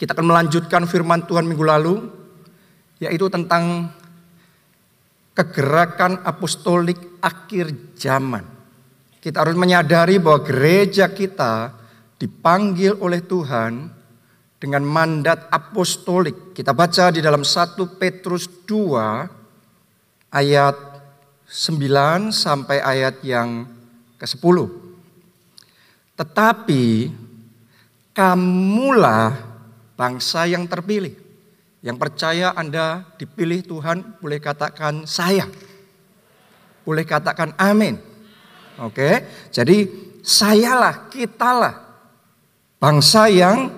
Kita akan melanjutkan firman Tuhan minggu lalu, yaitu tentang kegerakan apostolik akhir zaman. Kita harus menyadari bahwa gereja kita dipanggil oleh Tuhan dengan mandat apostolik. Kita baca di dalam 1 Petrus 2 ayat 9 sampai ayat yang ke-10. Tetapi kamulah bangsa yang terpilih. Yang percaya Anda dipilih Tuhan, boleh katakan saya. Boleh katakan amin. Oke, jadi sayalah, kitalah bangsa yang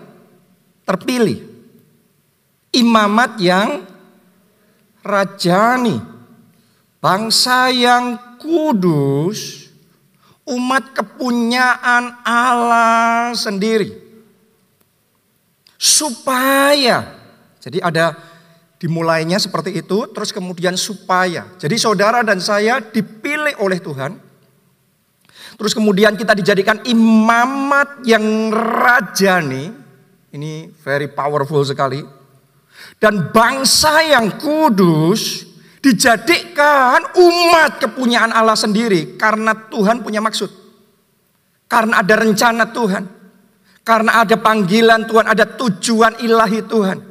terpilih. Imamat yang rajani. Bangsa yang kudus. Umat kepunyaan Allah sendiri. Supaya. Jadi ada dimulainya seperti itu. Terus kemudian supaya. Jadi saudara dan saya dipilih oleh Tuhan. Terus kemudian kita dijadikan imamat yang rajani ini very powerful sekali. Dan bangsa yang kudus dijadikan umat kepunyaan Allah sendiri karena Tuhan punya maksud. Karena ada rencana Tuhan. Karena ada panggilan Tuhan, ada tujuan ilahi Tuhan.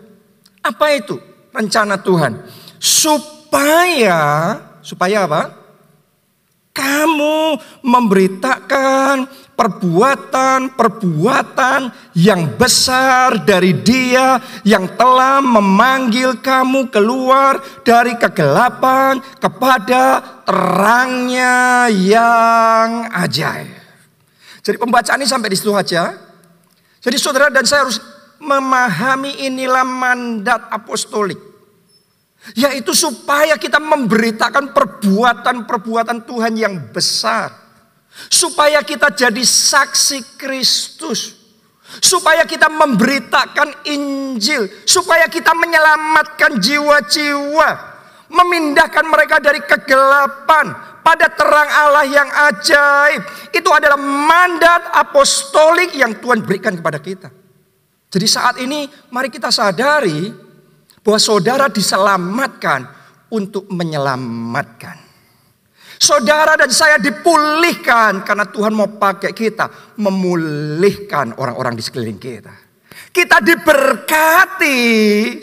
Apa itu rencana Tuhan? Supaya supaya apa? Kamu memberitakan perbuatan-perbuatan yang besar dari Dia yang telah memanggil kamu keluar dari kegelapan kepada terangnya yang ajaib. Jadi pembacaan ini sampai di situ aja. Jadi saudara dan saya harus memahami inilah mandat apostolik. Yaitu supaya kita memberitakan perbuatan-perbuatan Tuhan yang besar Supaya kita jadi saksi Kristus. Supaya kita memberitakan Injil. Supaya kita menyelamatkan jiwa-jiwa. Memindahkan mereka dari kegelapan pada terang Allah yang ajaib. Itu adalah mandat apostolik yang Tuhan berikan kepada kita. Jadi saat ini mari kita sadari bahwa saudara diselamatkan untuk menyelamatkan. Saudara dan saya dipulihkan karena Tuhan mau pakai kita memulihkan orang-orang di sekeliling kita. Kita diberkati.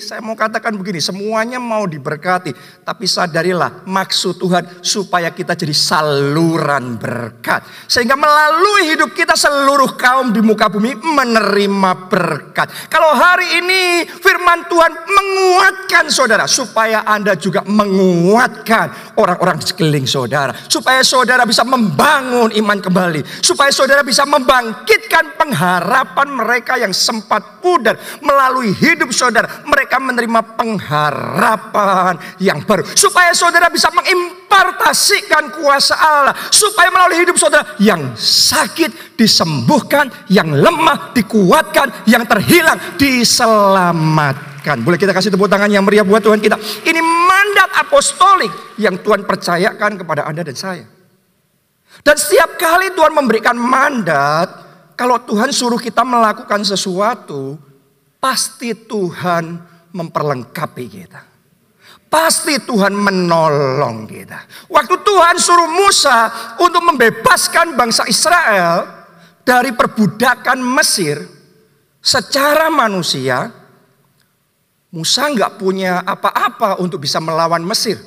Saya mau katakan begini, semuanya mau diberkati. Tapi sadarilah maksud Tuhan supaya kita jadi saluran berkat. Sehingga melalui hidup kita seluruh kaum di muka bumi menerima berkat. Kalau hari ini firman Tuhan menguatkan saudara. Supaya Anda juga menguatkan orang-orang di sekeliling saudara. Supaya saudara bisa membangun iman kembali. Supaya saudara bisa membangkitkan pengharapan mereka yang sempat pudar. Melalui hidup saudara, mereka menerima pengharapan yang baru. Supaya saudara bisa mengimpartasikan kuasa Allah. Supaya melalui hidup saudara yang sakit disembuhkan, yang lemah dikuatkan, yang terhilang diselamatkan. Boleh kita kasih tepuk tangan yang meriah buat Tuhan kita. Ini mandat apostolik yang Tuhan percayakan kepada Anda dan saya. Dan setiap kali Tuhan memberikan mandat, kalau Tuhan suruh kita melakukan sesuatu, pasti Tuhan memperlengkapi kita. Pasti Tuhan menolong kita. Waktu Tuhan suruh Musa untuk membebaskan bangsa Israel dari perbudakan Mesir secara manusia, Musa nggak punya apa-apa untuk bisa melawan Mesir.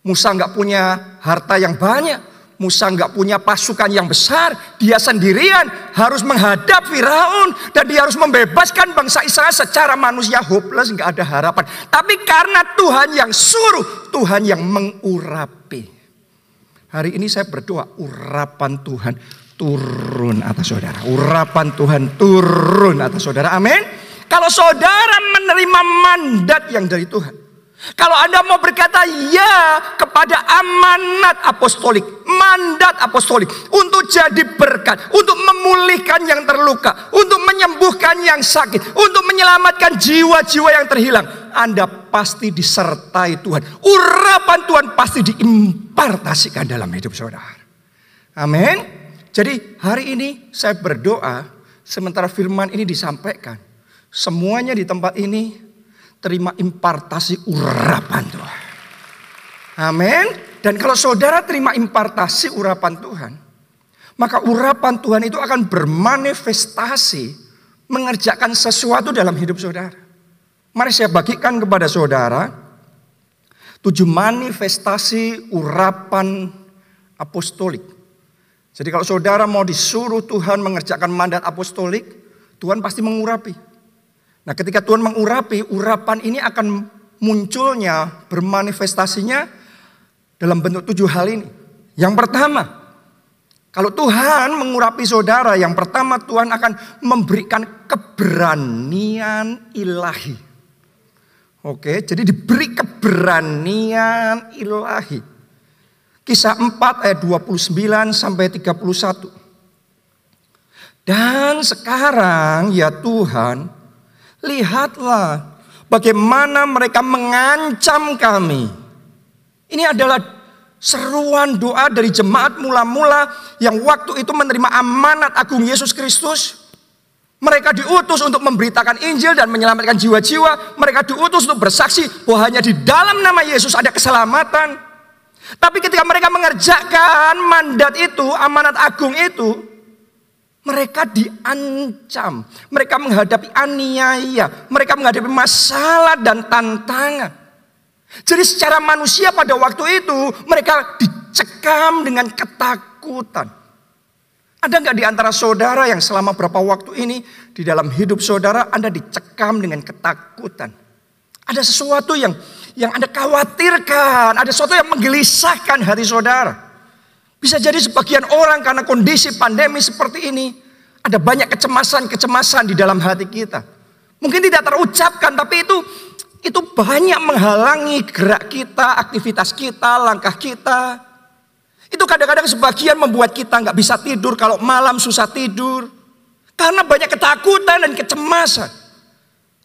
Musa nggak punya harta yang banyak. Musa nggak punya pasukan yang besar, dia sendirian harus menghadap Firaun dan dia harus membebaskan bangsa Israel secara manusia hopeless, nggak ada harapan. Tapi karena Tuhan yang suruh, Tuhan yang mengurapi. Hari ini saya berdoa urapan Tuhan turun atas saudara. Urapan Tuhan turun atas saudara. Amin. Kalau saudara menerima mandat yang dari Tuhan. Kalau Anda mau berkata ya kepada amanat apostolik, mandat apostolik untuk jadi berkat, untuk memulihkan yang terluka, untuk menyembuhkan yang sakit, untuk menyelamatkan jiwa-jiwa yang terhilang, Anda pasti disertai Tuhan. Urapan Tuhan pasti diimpartasikan dalam hidup saudara. Amin. Jadi hari ini saya berdoa sementara firman ini disampaikan. Semuanya di tempat ini terima impartasi urapan Tuhan. Amin. Dan kalau saudara terima impartasi urapan Tuhan, maka urapan Tuhan itu akan bermanifestasi mengerjakan sesuatu dalam hidup saudara. Mari saya bagikan kepada saudara tujuh manifestasi urapan apostolik. Jadi kalau saudara mau disuruh Tuhan mengerjakan mandat apostolik, Tuhan pasti mengurapi. Nah ketika Tuhan mengurapi, urapan ini akan munculnya, bermanifestasinya dalam bentuk tujuh hal ini. Yang pertama, kalau Tuhan mengurapi saudara, yang pertama Tuhan akan memberikan keberanian ilahi. Oke, jadi diberi keberanian ilahi. Kisah 4 ayat 29 sampai 31. Dan sekarang ya Tuhan, lihatlah bagaimana mereka mengancam kami. Ini adalah seruan doa dari jemaat mula-mula yang waktu itu menerima amanat agung Yesus Kristus mereka diutus untuk memberitakan Injil dan menyelamatkan jiwa-jiwa. Mereka diutus untuk bersaksi bahwa hanya di dalam nama Yesus ada keselamatan. Tapi ketika mereka mengerjakan mandat itu, amanat agung itu, mereka diancam. Mereka menghadapi aniaya. Mereka menghadapi masalah dan tantangan. Jadi secara manusia pada waktu itu mereka dicekam dengan ketakutan. Ada nggak di antara saudara yang selama berapa waktu ini di dalam hidup saudara Anda dicekam dengan ketakutan? Ada sesuatu yang yang Anda khawatirkan, ada sesuatu yang menggelisahkan hati saudara. Bisa jadi sebagian orang karena kondisi pandemi seperti ini, ada banyak kecemasan-kecemasan di dalam hati kita. Mungkin tidak terucapkan, tapi itu itu banyak menghalangi gerak kita, aktivitas kita, langkah kita. Itu kadang-kadang sebagian membuat kita nggak bisa tidur kalau malam susah tidur. Karena banyak ketakutan dan kecemasan.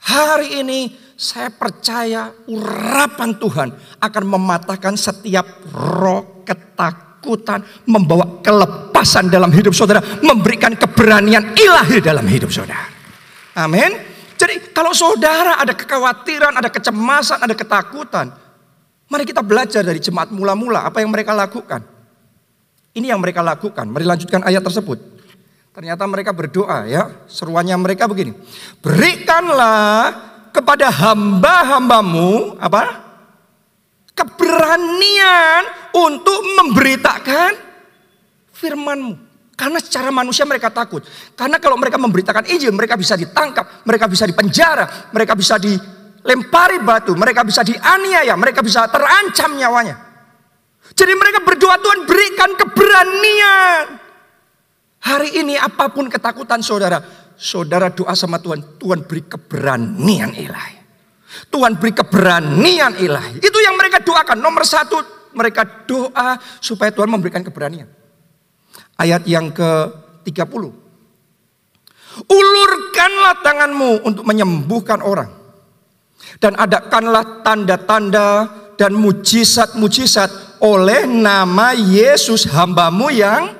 Hari ini saya percaya urapan Tuhan akan mematahkan setiap roh ketakutan. Membawa kelepasan dalam hidup saudara. Memberikan keberanian ilahi dalam hidup saudara. Amin. Jadi kalau saudara ada kekhawatiran, ada kecemasan, ada ketakutan. Mari kita belajar dari jemaat mula-mula apa yang mereka lakukan. Ini yang mereka lakukan. Mari lanjutkan ayat tersebut. Ternyata mereka berdoa ya. Seruannya mereka begini. Berikanlah kepada hamba-hambamu apa? Keberanian untuk memberitakan firmanmu. Karena secara manusia mereka takut. Karena kalau mereka memberitakan Injil, mereka bisa ditangkap, mereka bisa dipenjara, mereka bisa dilempari batu, mereka bisa dianiaya, mereka bisa terancam nyawanya. Jadi mereka berdoa Tuhan berikan keberanian. Hari ini apa pun ketakutan saudara, saudara doa sama Tuhan, Tuhan beri keberanian ilahi. Tuhan beri keberanian ilahi. Itu yang mereka doakan. Nomor satu, mereka doa supaya Tuhan memberikan keberanian. Ayat yang ke-30. Ulurkanlah tanganmu untuk menyembuhkan orang. Dan adakanlah tanda-tanda dan mujizat-mujizat oleh nama Yesus hambamu yang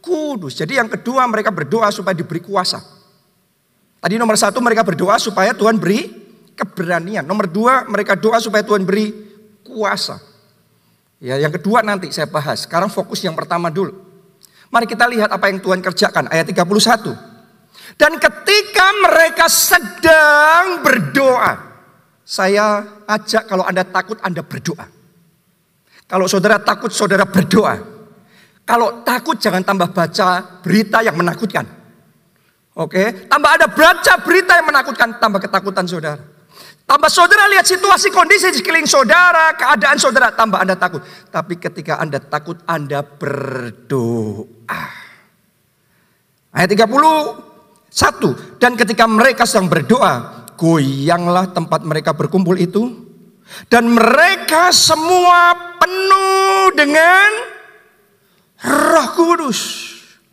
kudus. Jadi yang kedua mereka berdoa supaya diberi kuasa. Tadi nomor satu mereka berdoa supaya Tuhan beri keberanian. Nomor dua mereka doa supaya Tuhan beri kuasa. Ya, yang kedua nanti saya bahas. Sekarang fokus yang pertama dulu. Mari kita lihat apa yang Tuhan kerjakan. Ayat 31. Dan ketika mereka sedang berdoa. Saya ajak kalau Anda takut Anda berdoa. Kalau saudara takut, saudara berdoa. Kalau takut jangan tambah baca berita yang menakutkan. Oke, tambah ada baca berita yang menakutkan, tambah ketakutan saudara. Tambah saudara lihat situasi kondisi di sekeliling saudara, keadaan saudara, tambah Anda takut. Tapi ketika Anda takut, Anda berdoa. Ayat 31. Dan ketika mereka sedang berdoa, goyanglah tempat mereka berkumpul itu dan mereka semua penuh dengan roh kudus.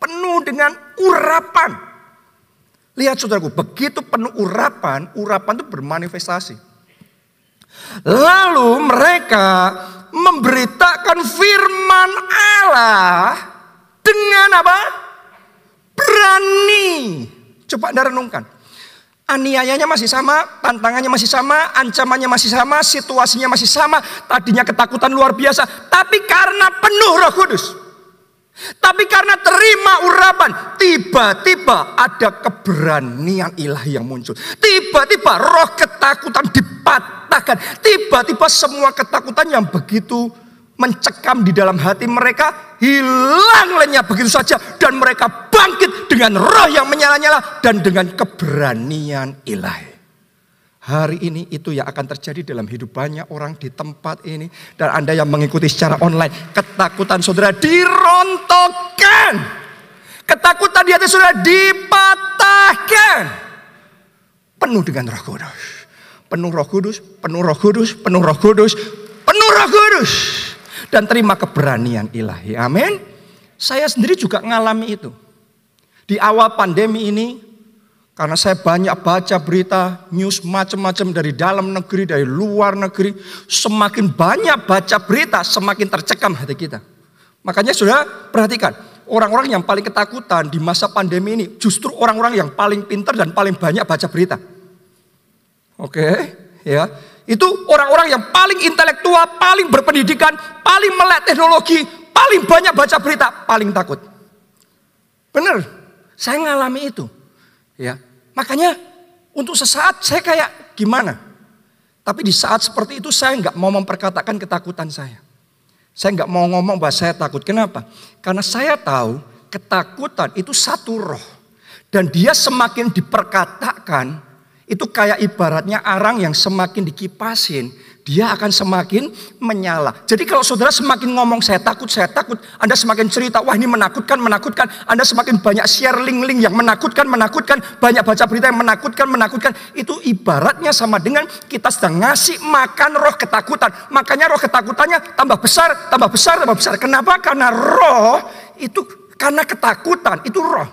Penuh dengan urapan. Lihat saudaraku, begitu penuh urapan, urapan itu bermanifestasi. Lalu mereka memberitakan firman Allah dengan apa? Berani. Coba anda renungkan. Aniayanya masih sama, tantangannya masih sama, ancamannya masih sama, situasinya masih sama. Tadinya ketakutan luar biasa, tapi karena penuh Roh Kudus. Tapi karena terima urapan, tiba-tiba ada keberanian ilahi yang muncul. Tiba-tiba roh ketakutan dipatahkan. Tiba-tiba semua ketakutan yang begitu mencekam di dalam hati mereka hilang lenyap begitu saja dan mereka bangkit dengan roh yang menyala-nyala dan dengan keberanian ilahi. Hari ini itu yang akan terjadi dalam hidup banyak orang di tempat ini dan Anda yang mengikuti secara online, ketakutan saudara dirontokkan. Ketakutan di hati saudara dipatahkan. Penuh dengan Roh Kudus. Penuh Roh Kudus, penuh Roh Kudus, penuh Roh Kudus, penuh Roh Kudus dan terima keberanian ilahi. Amin. Saya sendiri juga ngalami itu. Di awal pandemi ini, karena saya banyak baca berita, news macam-macam dari dalam negeri, dari luar negeri. Semakin banyak baca berita, semakin tercekam hati kita. Makanya sudah perhatikan, orang-orang yang paling ketakutan di masa pandemi ini justru orang-orang yang paling pintar dan paling banyak baca berita. Oke, ya. Itu orang-orang yang paling intelektual, paling berpendidikan, paling melek teknologi, paling banyak baca berita, paling takut. Benar, saya ngalami itu. Ya, makanya untuk sesaat saya kayak gimana? Tapi di saat seperti itu saya nggak mau memperkatakan ketakutan saya. Saya nggak mau ngomong bahwa saya takut. Kenapa? Karena saya tahu ketakutan itu satu roh. Dan dia semakin diperkatakan, itu kayak ibaratnya arang yang semakin dikipasin, dia akan semakin menyala. Jadi kalau saudara semakin ngomong saya takut, saya takut, Anda semakin cerita, wah ini menakutkan, menakutkan. Anda semakin banyak share link-link yang menakutkan, menakutkan. Banyak baca berita yang menakutkan, menakutkan. Itu ibaratnya sama dengan kita sedang ngasih makan roh ketakutan. Makanya roh ketakutannya tambah besar, tambah besar, tambah besar. Kenapa? Karena roh itu, karena ketakutan itu roh.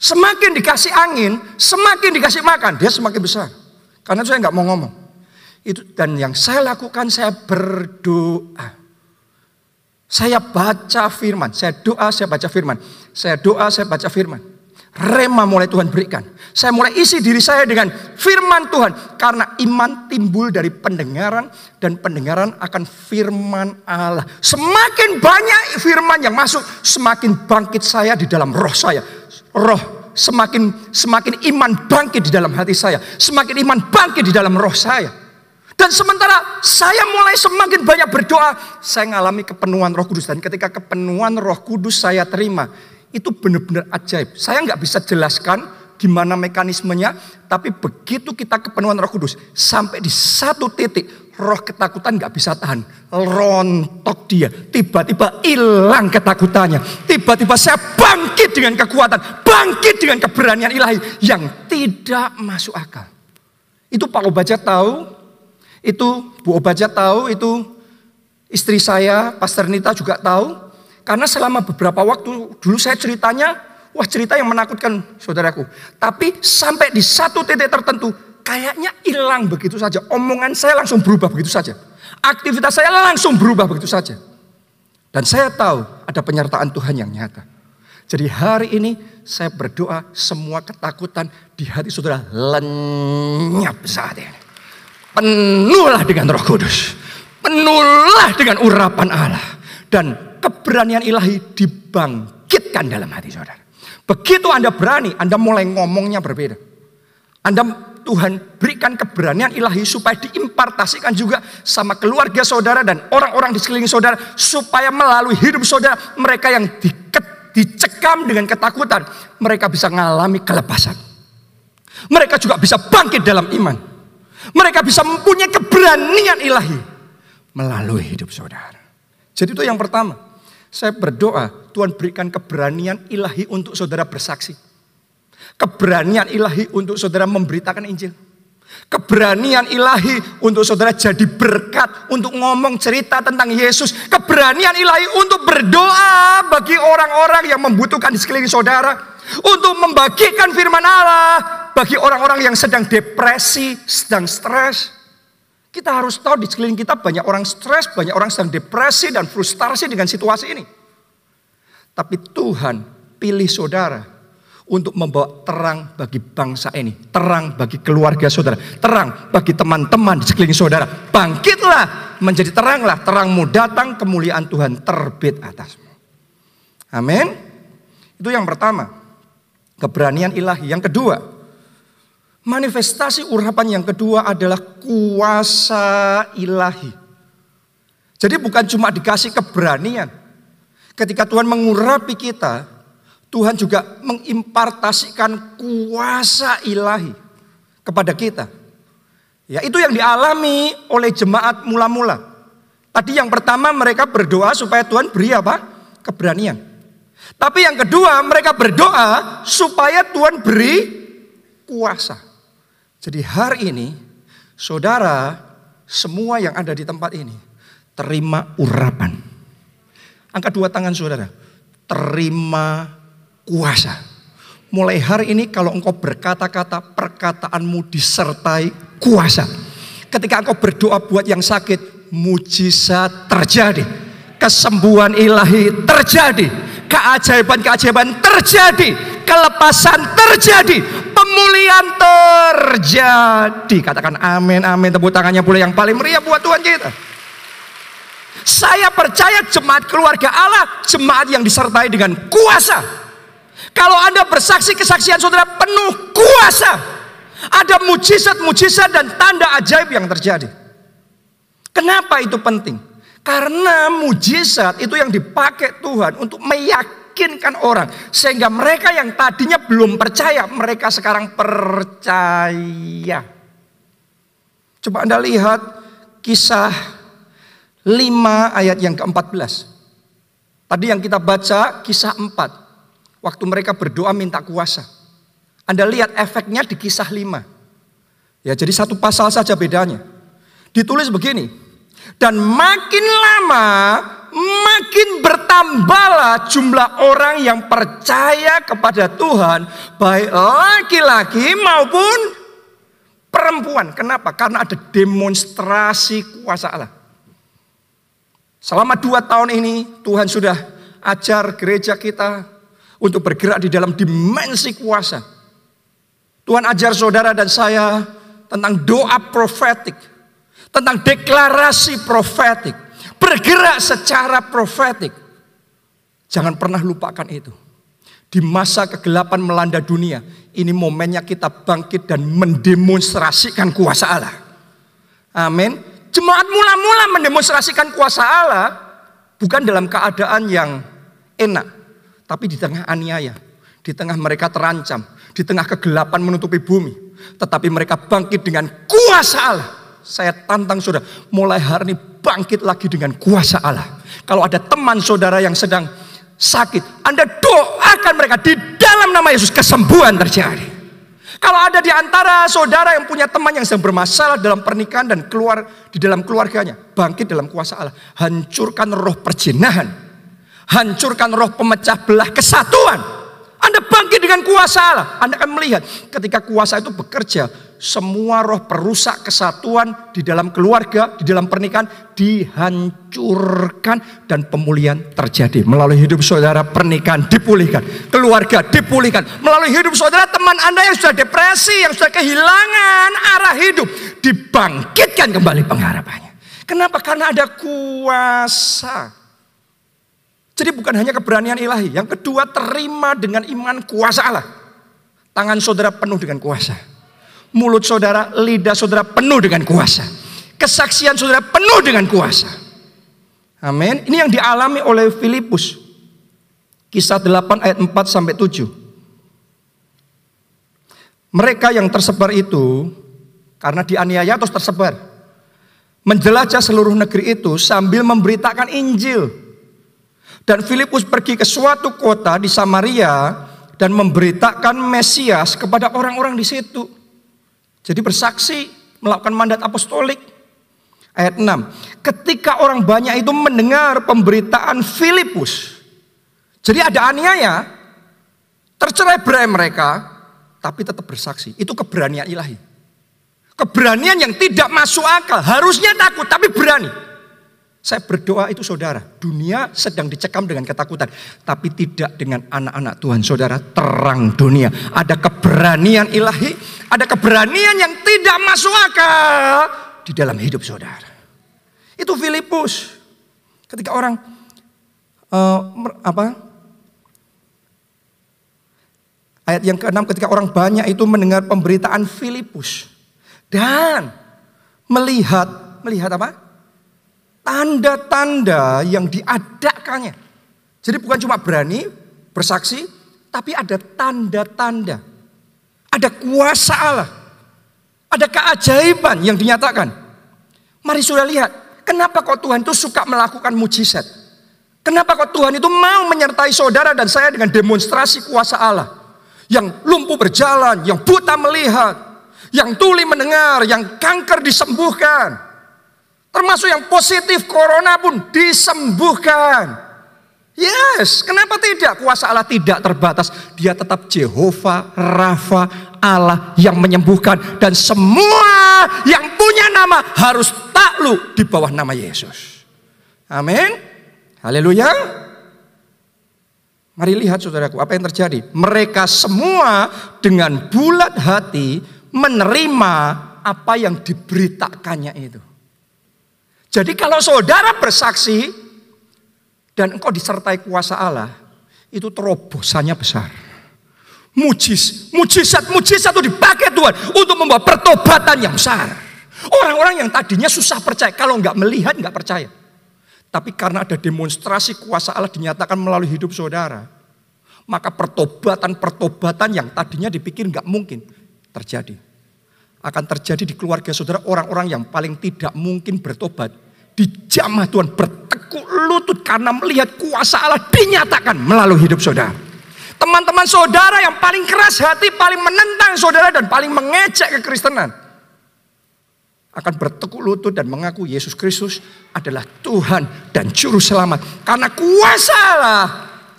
Semakin dikasih angin, semakin dikasih makan, dia semakin besar. Karena saya nggak mau ngomong. Itu dan yang saya lakukan saya berdoa. Saya baca firman, saya doa, saya baca firman. Saya doa, saya baca firman. Rema mulai Tuhan berikan. Saya mulai isi diri saya dengan firman Tuhan. Karena iman timbul dari pendengaran dan pendengaran akan firman Allah. Semakin banyak firman yang masuk, semakin bangkit saya di dalam roh saya roh semakin semakin iman bangkit di dalam hati saya, semakin iman bangkit di dalam roh saya. Dan sementara saya mulai semakin banyak berdoa, saya mengalami kepenuhan Roh Kudus dan ketika kepenuhan Roh Kudus saya terima, itu benar-benar ajaib. Saya nggak bisa jelaskan gimana mekanismenya, tapi begitu kita kepenuhan Roh Kudus sampai di satu titik roh ketakutan nggak bisa tahan. Rontok dia. Tiba-tiba hilang ketakutannya. Tiba-tiba saya bangkit dengan kekuatan. Bangkit dengan keberanian ilahi. Yang tidak masuk akal. Itu Pak Obaja tahu. Itu Bu Obaja tahu. Itu istri saya, Pastor Nita juga tahu. Karena selama beberapa waktu dulu saya ceritanya. Wah cerita yang menakutkan saudaraku. Tapi sampai di satu titik tertentu kayaknya hilang begitu saja. Omongan saya langsung berubah begitu saja. Aktivitas saya langsung berubah begitu saja. Dan saya tahu ada penyertaan Tuhan yang nyata. Jadi hari ini saya berdoa semua ketakutan di hati saudara lenyap saat ini. Penuhlah dengan roh kudus. Penuhlah dengan urapan Allah. Dan keberanian ilahi dibangkitkan dalam hati saudara. Begitu Anda berani, Anda mulai ngomongnya berbeda. Anda Tuhan berikan keberanian ilahi supaya diimpartasikan juga sama keluarga saudara dan orang-orang di sekeliling saudara supaya melalui hidup saudara mereka yang diket, dicekam dengan ketakutan mereka bisa mengalami kelepasan. Mereka juga bisa bangkit dalam iman. Mereka bisa mempunyai keberanian ilahi melalui hidup saudara. Jadi itu yang pertama. Saya berdoa Tuhan berikan keberanian ilahi untuk saudara bersaksi. Keberanian ilahi untuk saudara memberitakan Injil. Keberanian ilahi untuk saudara jadi berkat untuk ngomong cerita tentang Yesus. Keberanian ilahi untuk berdoa bagi orang-orang yang membutuhkan di sekeliling saudara. Untuk membagikan firman Allah bagi orang-orang yang sedang depresi, sedang stres. Kita harus tahu di sekeliling kita banyak orang stres, banyak orang sedang depresi dan frustasi dengan situasi ini. Tapi Tuhan pilih saudara untuk membawa terang bagi bangsa ini, terang bagi keluarga saudara, terang bagi teman-teman di sekeliling saudara. Bangkitlah menjadi teranglah, terangmu datang, kemuliaan Tuhan terbit atasmu. Amin. Itu yang pertama. Keberanian ilahi. Yang kedua, manifestasi urapan yang kedua adalah kuasa ilahi. Jadi bukan cuma dikasih keberanian. Ketika Tuhan mengurapi kita, Tuhan juga mengimpartasikan kuasa ilahi kepada kita. Ya, itu yang dialami oleh jemaat mula-mula. Tadi yang pertama mereka berdoa supaya Tuhan beri apa? Keberanian. Tapi yang kedua mereka berdoa supaya Tuhan beri kuasa. Jadi hari ini saudara semua yang ada di tempat ini terima urapan. Angkat dua tangan saudara. Terima kuasa. Mulai hari ini kalau engkau berkata-kata perkataanmu disertai kuasa. Ketika engkau berdoa buat yang sakit, mujizat terjadi. Kesembuhan ilahi terjadi. Keajaiban-keajaiban terjadi. Kelepasan terjadi. Pemulihan terjadi. Katakan amin, amin. Tepuk tangannya pula yang paling meriah buat Tuhan kita. Saya percaya jemaat keluarga Allah, jemaat yang disertai dengan kuasa. Kalau Anda bersaksi kesaksian saudara penuh kuasa. Ada mujizat-mujizat dan tanda ajaib yang terjadi. Kenapa itu penting? Karena mujizat itu yang dipakai Tuhan untuk meyakinkan orang. Sehingga mereka yang tadinya belum percaya, mereka sekarang percaya. Coba Anda lihat kisah 5 ayat yang ke-14. Tadi yang kita baca kisah 4. Waktu mereka berdoa minta kuasa. Anda lihat efeknya di kisah 5. Ya, jadi satu pasal saja bedanya. Ditulis begini. Dan makin lama makin bertambahlah jumlah orang yang percaya kepada Tuhan, baik laki-laki maupun perempuan. Kenapa? Karena ada demonstrasi kuasa Allah. Selama dua tahun ini Tuhan sudah ajar gereja kita untuk bergerak di dalam dimensi kuasa. Tuhan ajar saudara dan saya tentang doa profetik, tentang deklarasi profetik, bergerak secara profetik. Jangan pernah lupakan itu. Di masa kegelapan melanda dunia, ini momennya kita bangkit dan mendemonstrasikan kuasa Allah. Amin. Jemaat mula-mula mendemonstrasikan kuasa Allah bukan dalam keadaan yang enak, tapi di tengah aniaya, di tengah mereka terancam, di tengah kegelapan menutupi bumi. Tetapi mereka bangkit dengan kuasa Allah. Saya tantang saudara, mulai hari ini bangkit lagi dengan kuasa Allah. Kalau ada teman saudara yang sedang sakit, Anda doakan mereka di dalam nama Yesus kesembuhan terjadi. Kalau ada di antara saudara yang punya teman yang sedang bermasalah dalam pernikahan dan keluar di dalam keluarganya, bangkit dalam kuasa Allah, hancurkan roh perjinahan, Hancurkan roh pemecah belah kesatuan. Anda bangkit dengan kuasa Allah. Anda akan melihat ketika kuasa itu bekerja, semua roh perusak kesatuan di dalam keluarga, di dalam pernikahan dihancurkan dan pemulihan terjadi. Melalui hidup saudara pernikahan dipulihkan, keluarga dipulihkan. Melalui hidup saudara teman Anda yang sudah depresi, yang sudah kehilangan arah hidup, dibangkitkan kembali pengharapannya. Kenapa? Karena ada kuasa. Jadi bukan hanya keberanian ilahi. Yang kedua terima dengan iman kuasa Allah. Tangan saudara penuh dengan kuasa. Mulut saudara, lidah saudara penuh dengan kuasa. Kesaksian saudara penuh dengan kuasa. Amin. Ini yang dialami oleh Filipus. Kisah 8 ayat 4 sampai 7. Mereka yang tersebar itu karena dianiaya terus tersebar. Menjelajah seluruh negeri itu sambil memberitakan Injil dan Filipus pergi ke suatu kota di Samaria dan memberitakan Mesias kepada orang-orang di situ. Jadi bersaksi melakukan mandat apostolik. Ayat 6. Ketika orang banyak itu mendengar pemberitaan Filipus. Jadi ada aniaya, tercerai berai mereka, tapi tetap bersaksi. Itu keberanian ilahi. Keberanian yang tidak masuk akal. Harusnya takut, tapi berani. Saya berdoa itu saudara, dunia sedang dicekam dengan ketakutan. Tapi tidak dengan anak-anak Tuhan. Saudara, terang dunia. Ada keberanian ilahi, ada keberanian yang tidak masuk akal di dalam hidup saudara. Itu Filipus. Ketika orang uh, apa? Ayat yang keenam ketika orang banyak itu mendengar pemberitaan Filipus dan melihat melihat apa? Tanda-tanda yang diadakannya. Jadi bukan cuma berani bersaksi, tapi ada tanda-tanda. Ada kuasa Allah. Ada keajaiban yang dinyatakan. Mari sudah lihat, kenapa kok Tuhan itu suka melakukan mujizat? Kenapa kok Tuhan itu mau menyertai saudara dan saya dengan demonstrasi kuasa Allah? Yang lumpuh berjalan, yang buta melihat, yang tuli mendengar, yang kanker disembuhkan, Termasuk yang positif corona pun disembuhkan. Yes, kenapa tidak? Kuasa Allah tidak terbatas. Dia tetap Jehovah, Rafa, Allah yang menyembuhkan. Dan semua yang punya nama harus takluk di bawah nama Yesus. Amin. Haleluya. Mari lihat saudaraku, apa yang terjadi. Mereka semua dengan bulat hati menerima apa yang diberitakannya itu. Jadi kalau saudara bersaksi dan engkau disertai kuasa Allah, itu terobosannya besar. Mujiz, mujizat, mujizat itu dipakai Tuhan untuk membawa pertobatan yang besar. Orang-orang yang tadinya susah percaya, kalau nggak melihat nggak percaya. Tapi karena ada demonstrasi kuasa Allah dinyatakan melalui hidup saudara, maka pertobatan-pertobatan yang tadinya dipikir nggak mungkin terjadi akan terjadi di keluarga saudara orang-orang yang paling tidak mungkin bertobat. Dijamah Tuhan bertekuk lutut karena melihat kuasa Allah dinyatakan melalui hidup saudara. Teman-teman saudara yang paling keras hati, paling menentang saudara dan paling mengecek kekristenan. Akan bertekuk lutut dan mengaku Yesus Kristus adalah Tuhan dan Juru Selamat. Karena kuasa Allah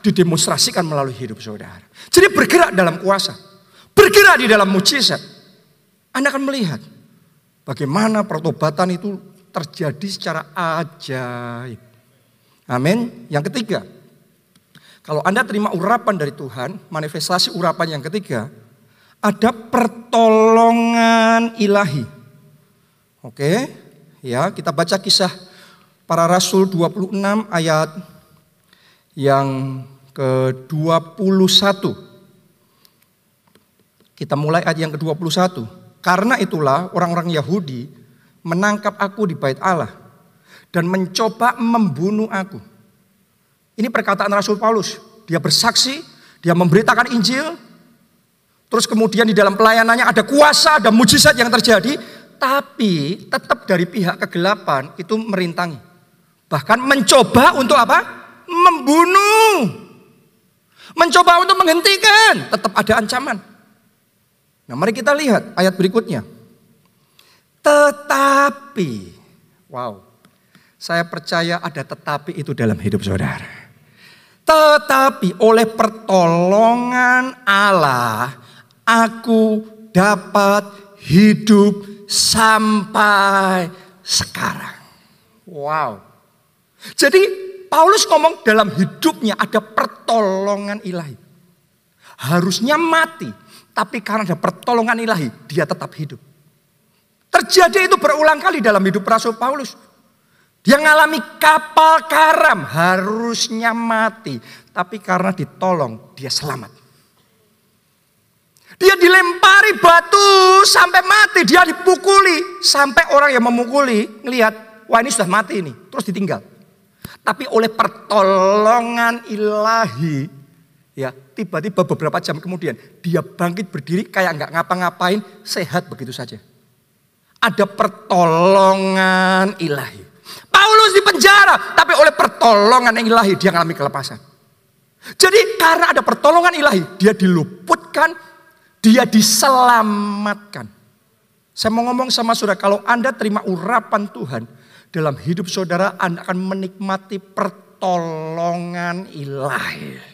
didemonstrasikan melalui hidup saudara. Jadi bergerak dalam kuasa. Bergerak di dalam mujizat. Anda akan melihat bagaimana pertobatan itu terjadi secara ajaib. Amin. Yang ketiga, kalau Anda terima urapan dari Tuhan, manifestasi urapan yang ketiga, ada pertolongan ilahi. Oke, ya kita baca kisah para rasul 26 ayat yang ke-21. Kita mulai ayat yang ke-21. Karena itulah orang-orang Yahudi menangkap aku di bait Allah dan mencoba membunuh aku. Ini perkataan Rasul Paulus. Dia bersaksi, dia memberitakan Injil, terus kemudian di dalam pelayanannya ada kuasa, ada mujizat yang terjadi, tapi tetap dari pihak kegelapan itu merintangi. Bahkan mencoba untuk apa? Membunuh. Mencoba untuk menghentikan, tetap ada ancaman. Nah mari kita lihat ayat berikutnya. Tetapi, wow, saya percaya ada tetapi itu dalam hidup saudara. Tetapi oleh pertolongan Allah, aku dapat hidup sampai sekarang. Wow. Jadi Paulus ngomong dalam hidupnya ada pertolongan ilahi. Harusnya mati, tapi karena ada pertolongan ilahi, dia tetap hidup. Terjadi itu berulang kali dalam hidup Rasul Paulus. Dia mengalami kapal karam, harusnya mati. Tapi karena ditolong, dia selamat. Dia dilempari batu sampai mati, dia dipukuli. Sampai orang yang memukuli ngelihat, wah ini sudah mati ini. Terus ditinggal. Tapi oleh pertolongan ilahi, Ya, tiba-tiba beberapa jam kemudian dia bangkit berdiri kayak nggak ngapa-ngapain, sehat begitu saja. Ada pertolongan ilahi. Paulus di penjara, tapi oleh pertolongan ilahi dia mengalami kelepasan. Jadi karena ada pertolongan ilahi, dia diluputkan, dia diselamatkan. Saya mau ngomong sama saudara, kalau Anda terima urapan Tuhan dalam hidup saudara, Anda akan menikmati pertolongan ilahi.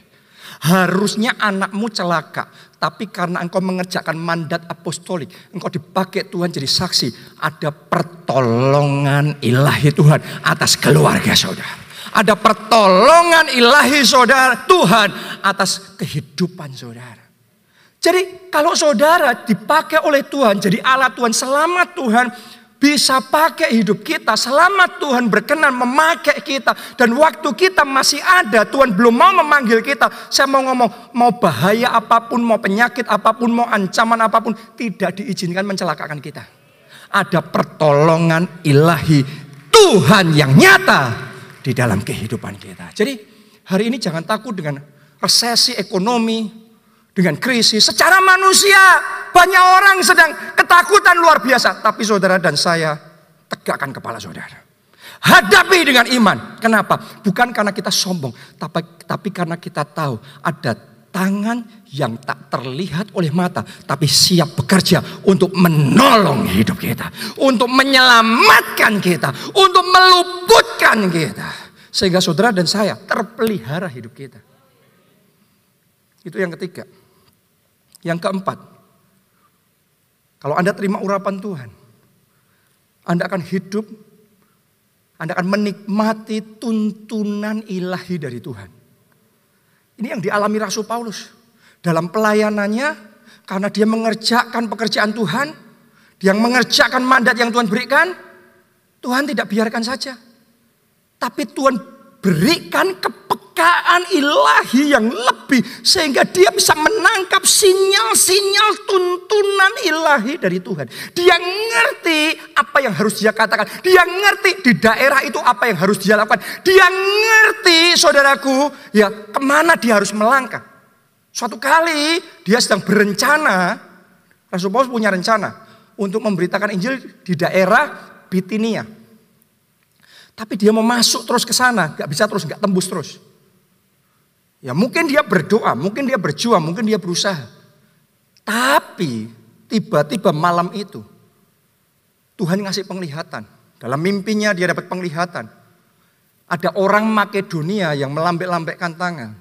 Harusnya anakmu celaka. Tapi karena engkau mengerjakan mandat apostolik. Engkau dipakai Tuhan jadi saksi. Ada pertolongan ilahi Tuhan atas keluarga saudara. Ada pertolongan ilahi saudara Tuhan atas kehidupan saudara. Jadi kalau saudara dipakai oleh Tuhan jadi alat Tuhan selamat Tuhan bisa pakai hidup kita selama Tuhan berkenan memakai kita. Dan waktu kita masih ada Tuhan belum mau memanggil kita. Saya mau ngomong mau bahaya apa pun mau penyakit apa pun mau ancaman apa pun tidak diizinkan mencelakakan kita. Ada pertolongan ilahi Tuhan yang nyata di dalam kehidupan kita. Jadi hari ini jangan takut dengan resesi ekonomi dengan krisis secara manusia banyak orang sedang ketakutan luar biasa. Tapi saudara dan saya tegakkan kepala saudara. Hadapi dengan iman. Kenapa? Bukan karena kita sombong. Tapi, tapi karena kita tahu ada tangan yang tak terlihat oleh mata. Tapi siap bekerja untuk menolong hidup kita. Untuk menyelamatkan kita. Untuk meluputkan kita. Sehingga saudara dan saya terpelihara hidup kita. Itu yang ketiga. Yang keempat, kalau Anda terima urapan Tuhan, Anda akan hidup, Anda akan menikmati tuntunan ilahi dari Tuhan. Ini yang dialami Rasul Paulus. Dalam pelayanannya, karena dia mengerjakan pekerjaan Tuhan, dia mengerjakan mandat yang Tuhan berikan, Tuhan tidak biarkan saja. Tapi Tuhan berikan kepekaan ilahi yang lebih sehingga dia bisa menangkap sinyal-sinyal tuntunan ilahi dari Tuhan. Dia ngerti apa yang harus dia katakan. Dia ngerti di daerah itu apa yang harus dia lakukan. Dia ngerti saudaraku ya ke mana dia harus melangkah. Suatu kali dia sedang berencana, Rasul Paulus punya rencana untuk memberitakan Injil di daerah Bitinia. Tapi dia mau masuk terus ke sana, gak bisa terus, gak tembus terus. Ya mungkin dia berdoa, mungkin dia berjuang, mungkin dia berusaha. Tapi tiba-tiba malam itu Tuhan ngasih penglihatan. Dalam mimpinya dia dapat penglihatan. Ada orang Makedonia yang melambek-lambekkan tangan.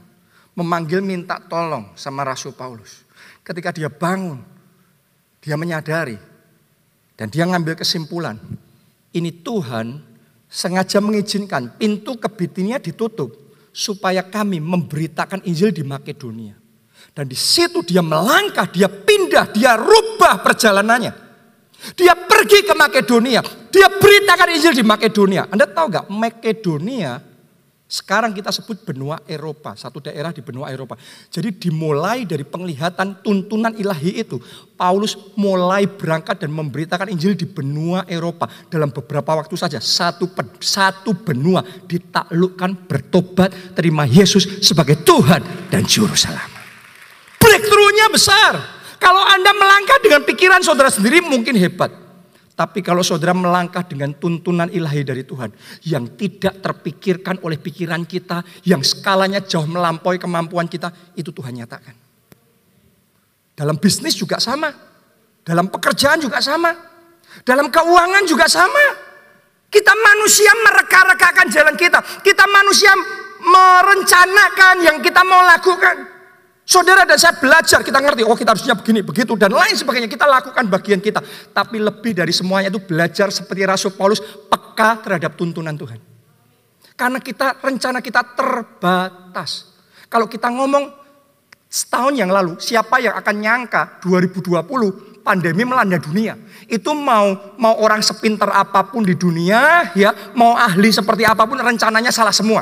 Memanggil minta tolong sama Rasul Paulus. Ketika dia bangun, dia menyadari. Dan dia ngambil kesimpulan. Ini Tuhan sengaja mengizinkan pintu ke Bitinia ditutup supaya kami memberitakan Injil di Makedonia. Dan di situ dia melangkah, dia pindah, dia rubah perjalanannya. Dia pergi ke Makedonia, dia beritakan Injil di Makedonia. Anda tahu gak Makedonia sekarang kita sebut benua Eropa, satu daerah di benua Eropa. Jadi dimulai dari penglihatan tuntunan ilahi itu, Paulus mulai berangkat dan memberitakan Injil di benua Eropa dalam beberapa waktu saja. Satu satu benua ditaklukkan, bertobat, terima Yesus sebagai Tuhan dan juru selamat. Breakthrough-nya besar. Kalau Anda melangkah dengan pikiran saudara sendiri mungkin hebat. Tapi kalau saudara melangkah dengan tuntunan ilahi dari Tuhan yang tidak terpikirkan oleh pikiran kita, yang skalanya jauh melampaui kemampuan kita, itu Tuhan nyatakan. Dalam bisnis juga sama, dalam pekerjaan juga sama, dalam keuangan juga sama. Kita manusia mereka-rekakan jalan kita, kita manusia merencanakan yang kita mau lakukan. Saudara dan saya belajar, kita ngerti, oh kita harusnya begini, begitu, dan lain sebagainya. Kita lakukan bagian kita. Tapi lebih dari semuanya itu belajar seperti Rasul Paulus, peka terhadap tuntunan Tuhan. Karena kita, rencana kita terbatas. Kalau kita ngomong setahun yang lalu, siapa yang akan nyangka 2020 pandemi melanda dunia. Itu mau mau orang sepinter apa pun di dunia, ya mau ahli seperti apa pun, rencananya salah semua.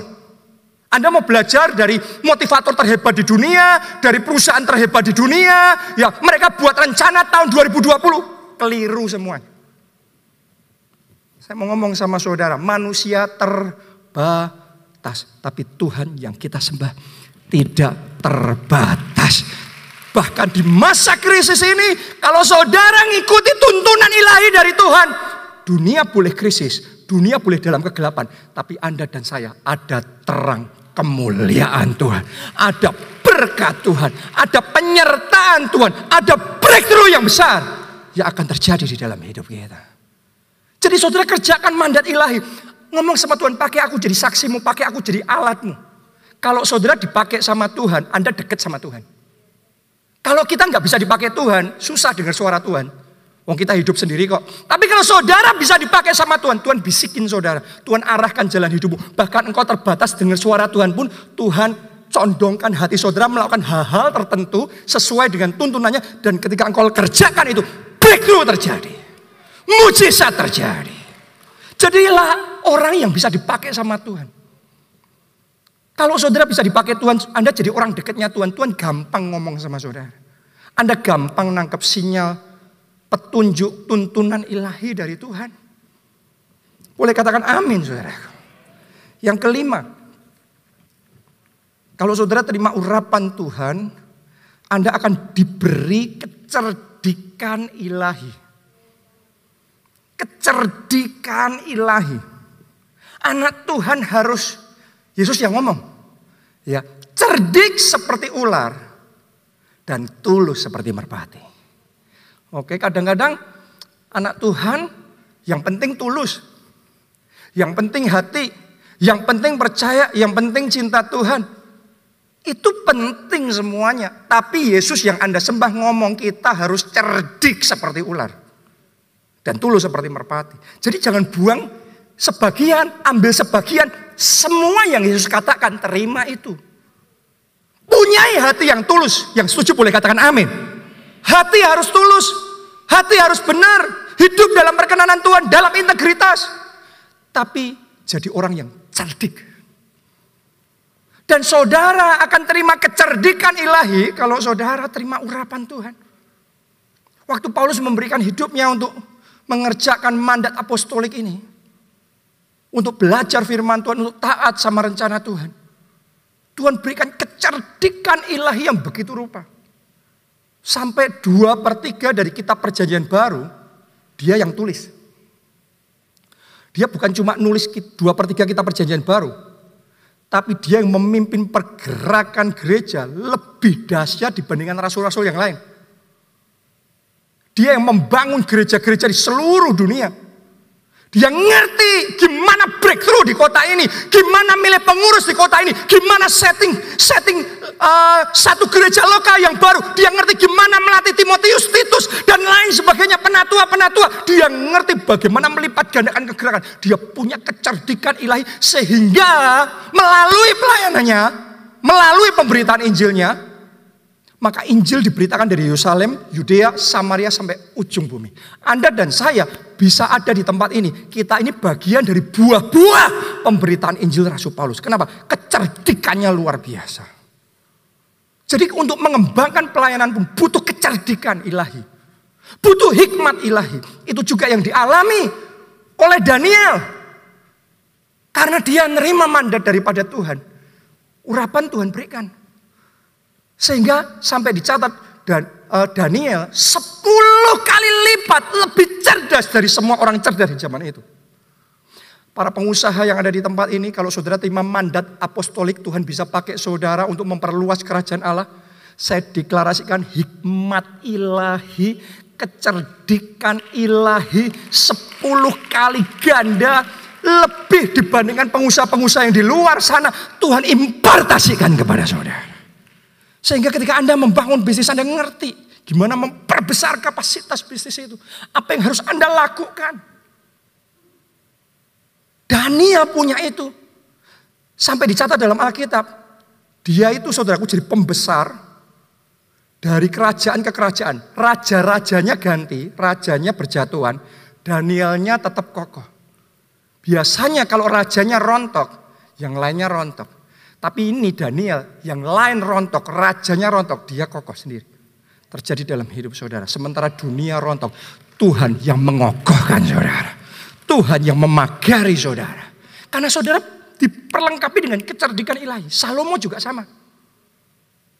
Anda mau belajar dari motivator terhebat di dunia, dari perusahaan terhebat di dunia, ya mereka buat rencana tahun 2020, keliru semua. Saya mau ngomong sama saudara, manusia terbatas, tapi Tuhan yang kita sembah tidak terbatas. Bahkan di masa krisis ini, kalau saudara ngikuti tuntunan ilahi dari Tuhan, dunia boleh krisis, dunia boleh dalam kegelapan, tapi Anda dan saya ada terang kemuliaan Tuhan. Ada berkat Tuhan. Ada penyertaan Tuhan. Ada breakthrough yang besar. Yang akan terjadi di dalam hidup kita. Jadi saudara kerjakan mandat ilahi. Ngomong sama Tuhan, pakai aku jadi saksimu, pakai aku jadi alatmu. Kalau saudara dipakai sama Tuhan, Anda dekat sama Tuhan. Kalau kita nggak bisa dipakai Tuhan, susah dengar suara Tuhan. Wong kita hidup sendiri kok. Tapi kalau saudara bisa dipakai sama Tuhan, Tuhan bisikin saudara. Tuhan arahkan jalan hidupmu. Bahkan engkau terbatas dengan suara Tuhan pun, Tuhan condongkan hati saudara melakukan hal-hal tertentu sesuai dengan tuntunannya. Dan ketika engkau kerjakan itu, breakthrough terjadi. Mujizat terjadi. Jadilah orang yang bisa dipakai sama Tuhan. Kalau saudara bisa dipakai Tuhan, Anda jadi orang dekatnya Tuhan. Tuhan gampang ngomong sama saudara. Anda gampang nangkep sinyal, petunjuk, tuntunan ilahi dari Tuhan. Boleh katakan amin saudara. Yang kelima, kalau saudara terima urapan Tuhan, Anda akan diberi kecerdikan ilahi. Kecerdikan ilahi. Anak Tuhan harus Yesus yang ngomong. Ya, cerdik seperti ular dan tulus seperti merpati. Oke, kadang-kadang anak Tuhan yang penting tulus. Yang penting hati, yang penting percaya, yang penting cinta Tuhan. Itu penting semuanya. Tapi Yesus yang Anda sembah ngomong kita harus cerdik seperti ular. Dan tulus seperti merpati. Jadi jangan buang sebagian, ambil sebagian, semua yang Yesus katakan terima itu. Punyai hati yang tulus, yang setuju boleh katakan amin. Hati harus tulus, hati harus benar, hidup dalam perkenanan Tuhan, dalam integritas. Tapi jadi orang yang cerdik. Dan saudara akan terima kecerdikan ilahi kalau saudara terima urapan Tuhan. Waktu Paulus memberikan hidupnya untuk mengerjakan mandat apostolik ini, untuk belajar firman Tuhan, untuk taat sama rencana Tuhan. Tuhan berikan kecerdikan ilahi yang begitu rupa. Sampai dua per tiga dari kitab perjanjian baru, dia yang tulis. Dia bukan cuma nulis dua per tiga kitab perjanjian baru. Tapi dia yang memimpin pergerakan gereja lebih dahsyat dibandingkan rasul-rasul yang lain. Dia yang membangun gereja-gereja di seluruh dunia. Dia ngerti gimana breakthrough di kota ini, gimana milih pengurus di kota ini, gimana setting setting uh, satu gereja lokal yang baru. Dia ngerti gimana melatih Timotius, Titus dan lain sebagainya penatua-penatua. Dia ngerti bagaimana melipat gandakan kegerakan. Dia punya kecerdikan ilahi sehingga melalui pelayanannya, melalui pemberitaan Injilnya, maka Injil diberitakan dari Yerusalem, Yudea, Samaria sampai ujung bumi. Anda dan saya bisa ada di tempat ini. Kita ini bagian dari buah-buah pemberitaan Injil Rasul Paulus. Kenapa? Kecerdikannya luar biasa. Jadi untuk mengembangkan pelayanan pun butuh kecerdikan ilahi. Butuh hikmat ilahi. Itu juga yang dialami oleh Daniel. Karena dia nerima mandat daripada Tuhan. Urapan Tuhan berikan. Sehingga sampai dicatat dan uh, Daniel 10 kali lipat lebih cerdas dari semua orang cerdas di zaman itu. Para pengusaha yang ada di tempat ini, kalau saudara terima mandat apostolik, Tuhan bisa pakai saudara untuk memperluas kerajaan Allah. Saya deklarasikan hikmat ilahi, kecerdikan ilahi, 10 kali ganda lebih dibandingkan pengusaha-pengusaha yang di luar sana. Tuhan impartasikan kepada saudara. Sehingga ketika Anda membangun bisnis Anda ngerti gimana memperbesar kapasitas bisnis itu. Apa yang harus Anda lakukan. Daniel punya itu. Sampai dicatat dalam Alkitab. Dia itu saudaraku jadi pembesar dari kerajaan ke kerajaan. Raja-rajanya ganti, rajanya berjatuhan. Danielnya tetap kokoh. Biasanya kalau rajanya rontok, yang lainnya rontok. Tapi ini Daniel yang lain rontok, rajanya rontok, dia kokoh sendiri. Terjadi dalam hidup saudara. Sementara dunia rontok, Tuhan yang mengokohkan saudara. Tuhan yang memagari saudara. Karena saudara diperlengkapi dengan kecerdikan ilahi. Salomo juga sama.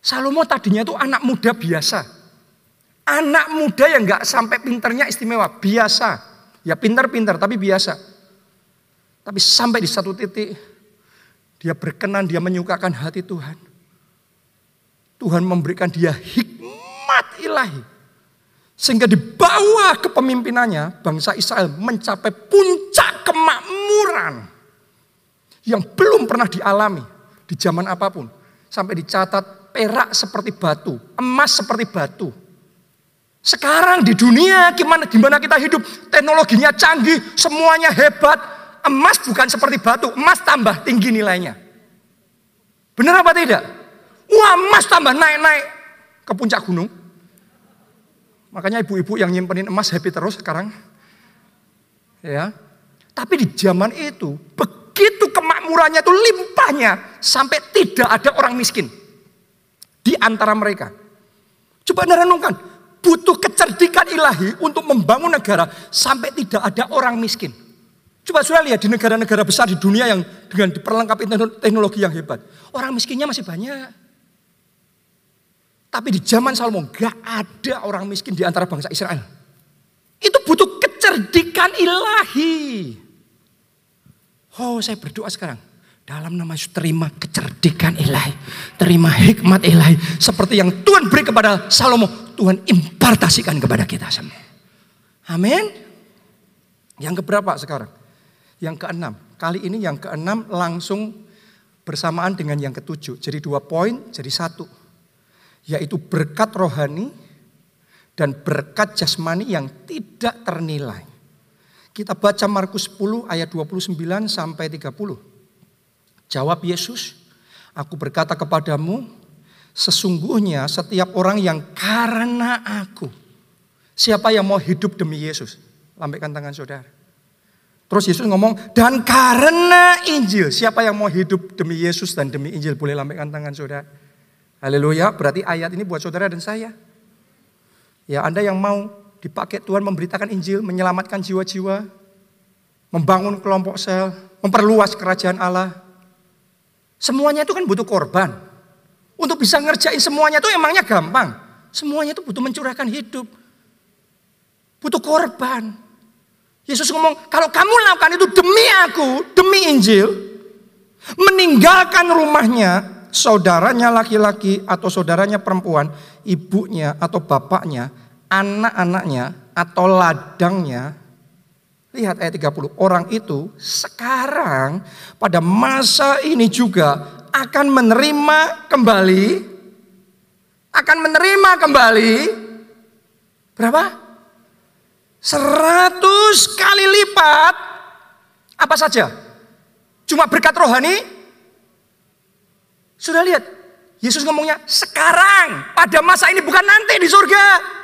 Salomo tadinya itu anak muda biasa. Anak muda yang gak sampai pinternya istimewa, biasa. Ya pinter-pinter tapi biasa. Tapi sampai di satu titik dia berkenan, dia menyukakan hati Tuhan. Tuhan memberikan dia hikmat ilahi. Sehingga di bawah kepemimpinannya bangsa Israel mencapai puncak kemakmuran yang belum pernah dialami di zaman apa pun. Sampai dicatat perak seperti batu, emas seperti batu. Sekarang di dunia gimana gimana kita hidup, teknologinya canggih, semuanya hebat. Emas bukan seperti batu, emas tambah tinggi nilainya. Benar apa tidak? Wah emas tambah naik-naik ke puncak gunung. Makanya ibu-ibu yang nyimpenin emas happy terus sekarang. Ya. Tapi di zaman itu begitu kemakmurannya itu limpahnya sampai tidak ada orang miskin di antara mereka. Coba anda renungkan, butuh kecerdikan ilahi untuk membangun negara sampai tidak ada orang miskin. Coba sudah lihat di negara-negara besar di dunia yang dengan diperlengkapi teknologi yang hebat. Orang miskinnya masih banyak. Tapi di zaman Salomo gak ada orang miskin di antara bangsa Israel. Itu butuh kecerdikan ilahi. Oh saya berdoa sekarang. Dalam nama Yesus terima kecerdikan ilahi. Terima hikmat ilahi. Seperti yang Tuhan beri kepada Salomo. Tuhan impartasikan kepada kita semua. Amin. Yang keberapa sekarang? Yang keenam. Kali ini yang keenam langsung bersamaan dengan yang ketujuh. Jadi dua poin jadi satu yaitu berkat rohani dan berkat jasmani yang tidak ternilai. Kita baca Markus 10 ayat 29 sampai 30. Jawab Yesus, aku berkata kepadamu, sesungguhnya setiap orang yang karena aku. Siapa yang mau hidup demi Yesus? Lambaikan tangan saudara. Terus Yesus ngomong, dan karena Injil. Siapa yang mau hidup demi Yesus dan demi Injil? Boleh lambaikan tangan saudara. Haleluya, berarti ayat ini buat saudara dan saya. Ya Anda yang mau dipakai Tuhan memberitakan Injil, menyelamatkan jiwa-jiwa, membangun kelompok sel, memperluas kerajaan Allah. Semuanya itu kan butuh korban. Untuk bisa ngerjain semuanya itu emangnya gampang. Semuanya itu butuh mencurahkan hidup. Butuh korban. Yesus ngomong, kalau kamu lakukan itu demi aku, demi Injil, meninggalkan rumahnya, saudaranya laki-laki atau saudaranya perempuan, ibunya atau bapaknya, anak-anaknya atau ladangnya. Lihat ayat 30, orang itu sekarang pada masa ini juga akan menerima kembali akan menerima kembali berapa? Seratus kali lipat apa saja? Cuma berkat rohani sudah lihat, Yesus ngomongnya sekarang, pada masa ini bukan nanti di surga.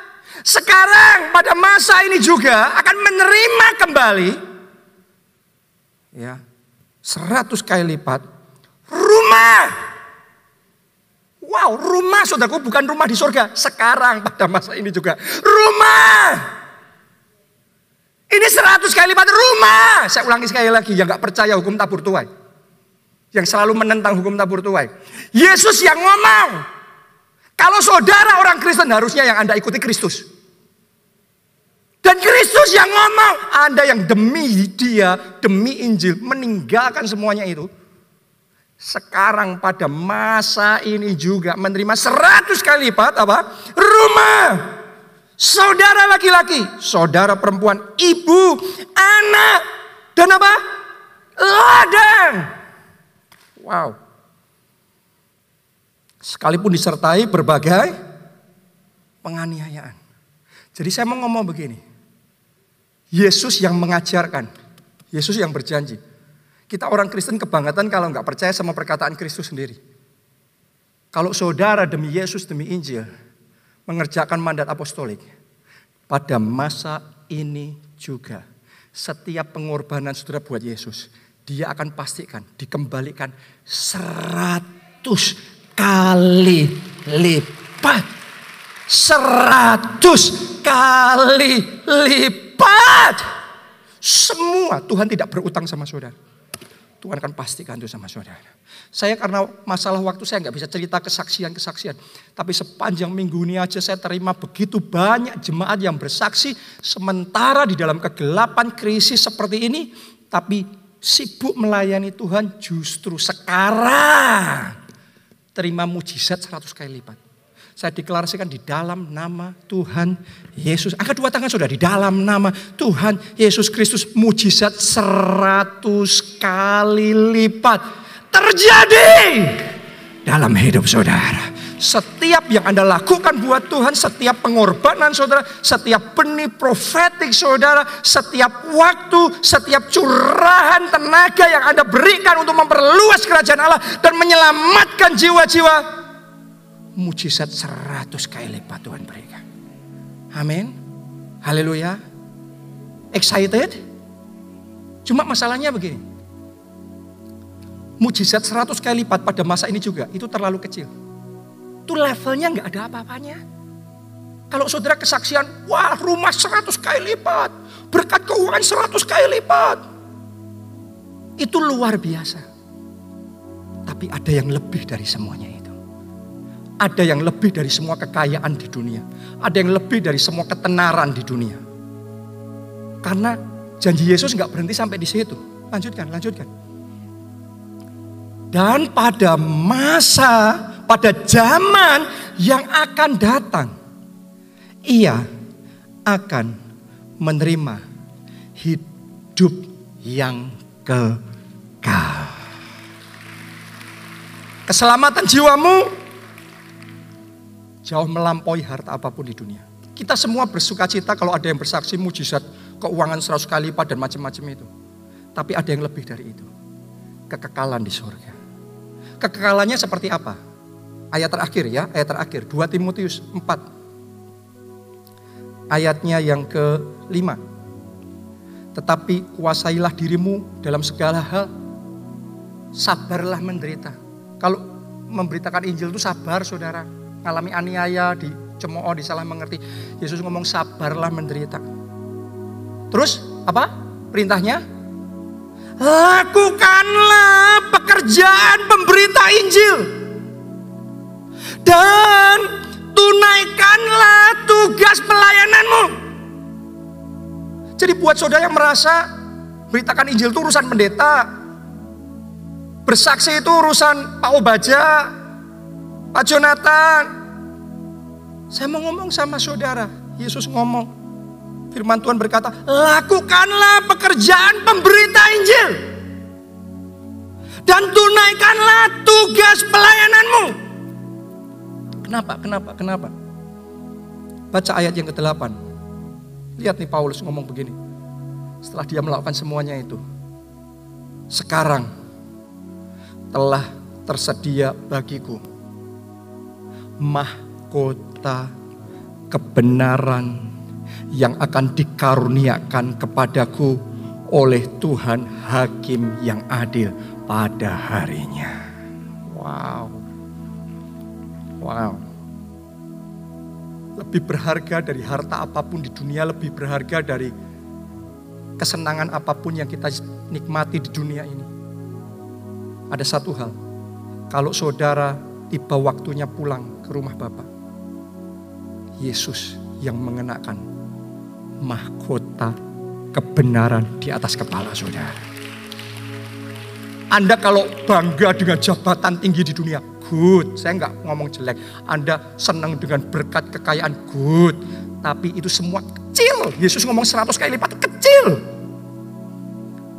Sekarang pada masa ini juga akan menerima kembali ya seratus kali lipat rumah. Wow, rumah saudaraku bukan rumah di surga. Sekarang pada masa ini juga rumah. Ini seratus kali lipat rumah. Saya ulangi sekali lagi yang nggak percaya hukum tabur tuai yang selalu menentang hukum tabur tuai. Yesus yang ngomong. Kalau saudara orang Kristen harusnya yang Anda ikuti Kristus. Dan Kristus yang ngomong, Anda yang demi dia, demi Injil, meninggalkan semuanya itu. Sekarang pada masa ini juga menerima seratus kali lipat apa? Rumah. Saudara laki-laki, saudara perempuan, ibu, anak, dan apa? Ladang. Wow. Sekalipun disertai berbagai penganiayaan. Jadi saya mau ngomong begini. Yesus yang mengajarkan. Yesus yang berjanji. Kita orang Kristen kebangetan kalau nggak percaya sama perkataan Kristus sendiri. Kalau saudara demi Yesus, demi Injil, mengerjakan mandat apostolik, pada masa ini juga, setiap pengorbanan saudara buat Yesus, dia akan pastikan dikembalikan seratus kali lipat. Seratus kali lipat. Semua Tuhan tidak berutang sama saudara. Tuhan akan pastikan itu sama saudara. Saya karena masalah waktu saya nggak bisa cerita kesaksian-kesaksian. Tapi sepanjang minggu ini aja saya terima begitu banyak jemaat yang bersaksi. Sementara di dalam kegelapan krisis seperti ini. Tapi sibuk melayani Tuhan justru sekarang terima mujizat seratus kali lipat. Saya deklarasikan di dalam nama Tuhan Yesus. Angkat dua tangan sudah di dalam nama Tuhan Yesus Kristus mujizat seratus kali lipat terjadi dalam hidup saudara. Setiap yang Anda lakukan buat Tuhan, setiap pengorbanan saudara, setiap benih profetik saudara, setiap waktu, setiap curahan tenaga yang Anda berikan untuk memperluas kerajaan Allah dan menyelamatkan jiwa-jiwa, mujizat seratus kali lipat Tuhan berikan. Amin. Haleluya. Excited? Cuma masalahnya begini. Mujizat seratus kali lipat pada masa ini juga itu terlalu kecil itu levelnya nggak ada apa-apanya. Kalau saudara kesaksian, wah rumah 100 kali lipat, berkat keuangan 100 kali lipat. Itu luar biasa. Tapi ada yang lebih dari semuanya. Ada yang lebih dari semua kekayaan di dunia. Ada yang lebih dari semua ketenaran di dunia. Karena janji Yesus nggak berhenti sampai di situ. Lanjutkan, lanjutkan. Dan pada masa pada zaman yang akan datang, ia akan menerima hidup yang kekal. Keselamatan jiwamu jauh melampaui harta apa pun di dunia. Kita semua bersuka cita kalau ada yang bersaksi mujizat keuangan seratus kali lipat dan macam-macam itu. Tapi ada yang lebih dari itu. Kekekalan di surga. Kekekalannya seperti apa? ayat terakhir ya, ayat terakhir 2 Timotius 4. Ayatnya yang ke-5. Tetapi kuasailah dirimu dalam segala hal. Sabarlah menderita. Kalau memberitakan Injil itu sabar saudara. Ngalami aniaya, dicemooh, disalah mengerti. Yesus ngomong sabarlah menderita. Terus apa perintahnya? Lakukanlah pekerjaan pemberita Injil dan tunaikanlah tugas pelayananmu. Jadi buat saudara yang merasa beritakan Injil itu urusan pendeta, bersaksi itu urusan Pak Obaja, Pak Jonathan. Saya mau ngomong sama saudara, Yesus ngomong, firman Tuhan berkata, lakukanlah pekerjaan pemberita Injil. Dan tunaikanlah tugas pelayananmu. Kenapa? Kenapa? Kenapa? Baca ayat yang ke-8. Lihat nih Paulus ngomong begini. Setelah dia melakukan semuanya itu. Sekarang telah tersedia bagiku mahkota kebenaran yang akan dikaruniakan kepadaku oleh Tuhan Hakim yang adil pada harinya. Wow. Wow. Lebih berharga dari harta apa pun di dunia, lebih berharga dari kesenangan apa pun yang kita nikmati di dunia ini. Ada satu hal, kalau saudara tiba waktunya pulang ke rumah Bapak, Yesus yang mengenakan mahkota kebenaran di atas kepala saudara. Anda kalau bangga dengan jabatan tinggi di dunia, good. Saya nggak ngomong jelek. Anda senang dengan berkat kekayaan, good. Tapi itu semua kecil. Yesus ngomong 100 kali lipat kecil.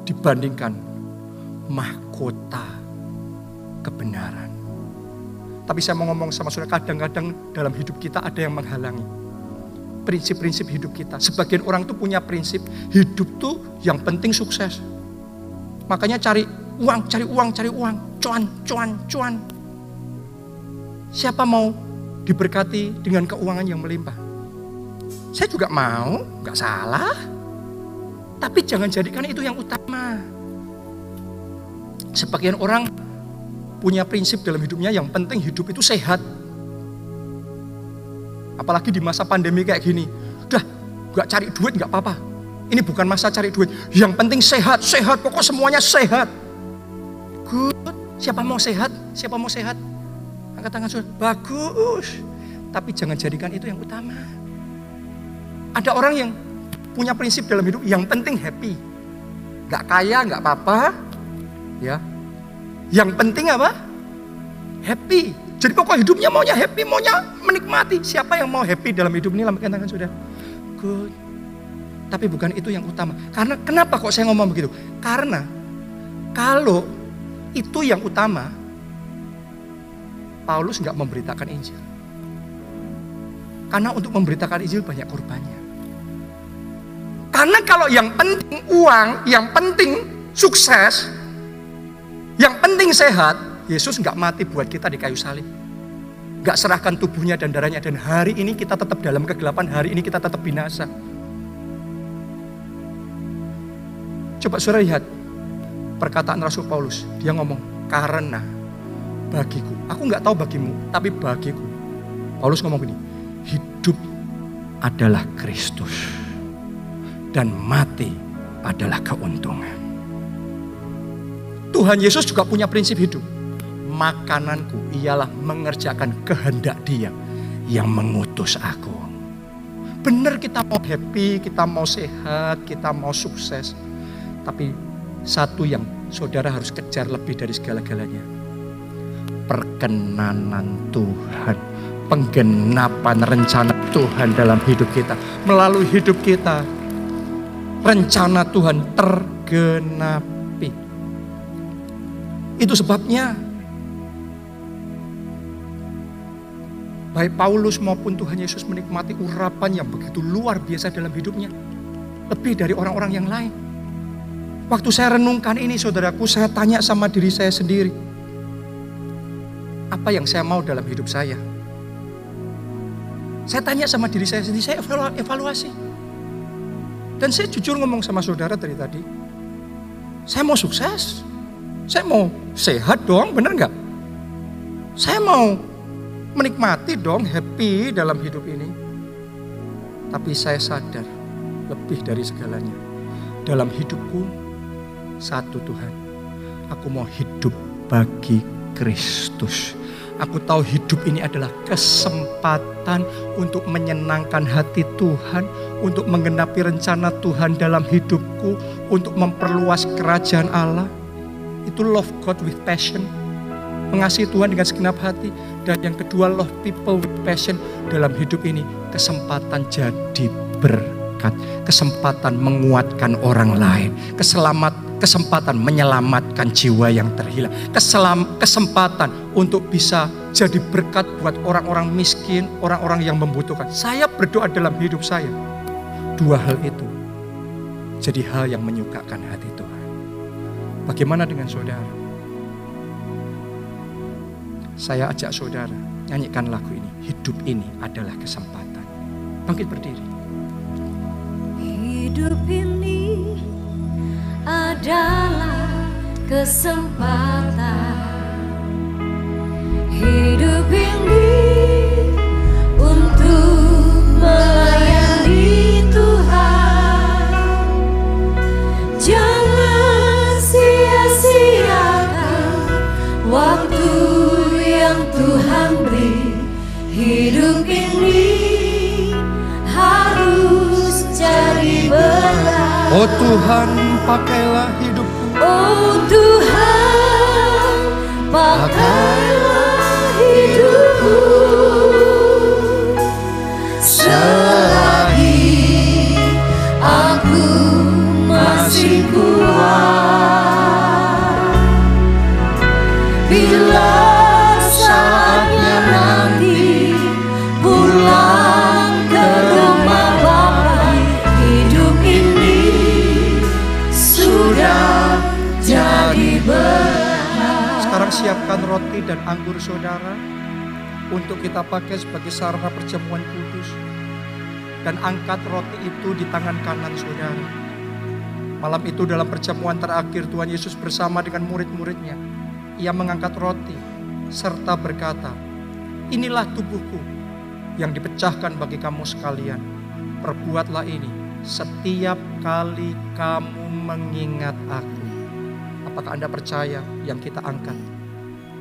Dibandingkan mahkota kebenaran. Tapi saya mau ngomong sama saudara, kadang-kadang dalam hidup kita ada yang menghalangi. Prinsip-prinsip hidup kita. Sebagian orang tuh punya prinsip, hidup tuh yang penting sukses. Makanya cari uang, cari uang, cari uang. Cuan, cuan, cuan. Siapa mau diberkati dengan keuangan yang melimpah? Saya juga mau, nggak salah. Tapi jangan jadikan itu yang utama. Sebagian orang punya prinsip dalam hidupnya yang penting hidup itu sehat. Apalagi di masa pandemi kayak gini. Udah, nggak cari duit nggak apa-apa. Ini bukan masa cari duit. Yang penting sehat, sehat. Pokok semuanya sehat. Good. Siapa mau sehat? Siapa mau sehat? angkat tangan saudara. Bagus. Tapi jangan jadikan itu yang utama. Ada orang yang punya prinsip dalam hidup yang penting happy. Gak kaya, gak apa-apa. Ya. Yang penting apa? Happy. Jadi pokok hidupnya maunya happy, maunya menikmati. Siapa yang mau happy dalam hidup ini? Lambaikan tangan sudah. Good. Tapi bukan itu yang utama. Karena kenapa kok saya ngomong begitu? Karena kalau itu yang utama, Paulus nggak memberitakan Injil. Karena untuk memberitakan Injil banyak korbannya. Karena kalau yang penting uang, yang penting sukses, yang penting sehat, Yesus nggak mati buat kita di kayu salib. Nggak serahkan tubuhnya dan darahnya. Dan hari ini kita tetap dalam kegelapan, hari ini kita tetap binasa. Coba saudara lihat perkataan Rasul Paulus. Dia ngomong, karena bagiku. Aku nggak tahu bagimu, tapi bagiku. Paulus ngomong gini, hidup adalah Kristus. Dan mati adalah keuntungan. Tuhan Yesus juga punya prinsip hidup. Makananku ialah mengerjakan kehendak dia yang mengutus aku. Benar kita mau happy, kita mau sehat, kita mau sukses. Tapi satu yang saudara harus kejar lebih dari segala-galanya. Perkenanan Tuhan. Penggenapan rencana Tuhan dalam hidup kita. Melalui hidup kita. Rencana Tuhan tergenapi. Itu sebabnya baik Paulus maupun Tuhan Yesus menikmati urapan yang begitu luar biasa dalam hidupnya. Lebih dari orang-orang yang lain. Waktu saya renungkan ini saudaraku, saya tanya sama diri saya sendiri. Apa yang saya mau dalam hidup saya? Saya tanya sama diri saya sendiri, saya evaluasi. Dan saya jujur ngomong sama saudara dari tadi. Saya mau sukses. Saya mau sehat dong, bener nggak? Saya mau menikmati dong, happy dalam hidup ini. Tapi saya sadar lebih dari segalanya. Dalam hidupku satu Tuhan. Aku mau hidup bagi Kristus. Aku tahu hidup ini adalah kesempatan untuk menyenangkan hati Tuhan, untuk menggenapi rencana Tuhan dalam hidupku, untuk memperluas kerajaan Allah. Itu love God with passion. Mengasihi Tuhan dengan segenap hati. Dan yang kedua love people with passion dalam hidup ini. Kesempatan jadi berkat. Kesempatan menguatkan orang lain. Keselamat kesempatan menyelamatkan jiwa yang terhilang, Keselam, kesempatan untuk bisa jadi berkat buat orang-orang miskin, orang-orang yang membutuhkan. Saya berdoa dalam hidup saya, dua hal itu jadi hal yang menyukakan hati. Bagaimana dengan saudara? Saya ajak saudara nyanyikan lagu ini. Hidup ini adalah kesempatan. Bangkit berdiri. Hidup ini adalah kesempatan hidup ini untuk Hidup ini harus jadi berat. Oh Tuhan, pakailah hidupku. Oh Tuhan, pakailah hidupku siapkan roti dan anggur saudara untuk kita pakai sebagai sarana perjamuan kudus. Dan angkat roti itu di tangan kanan saudara. Malam itu dalam perjamuan terakhir Tuhan Yesus bersama dengan murid-muridnya. Ia mengangkat roti serta berkata, Inilah tubuhku yang dipecahkan bagi kamu sekalian. Perbuatlah ini setiap kali kamu mengingat aku. Apakah Anda percaya yang kita angkat?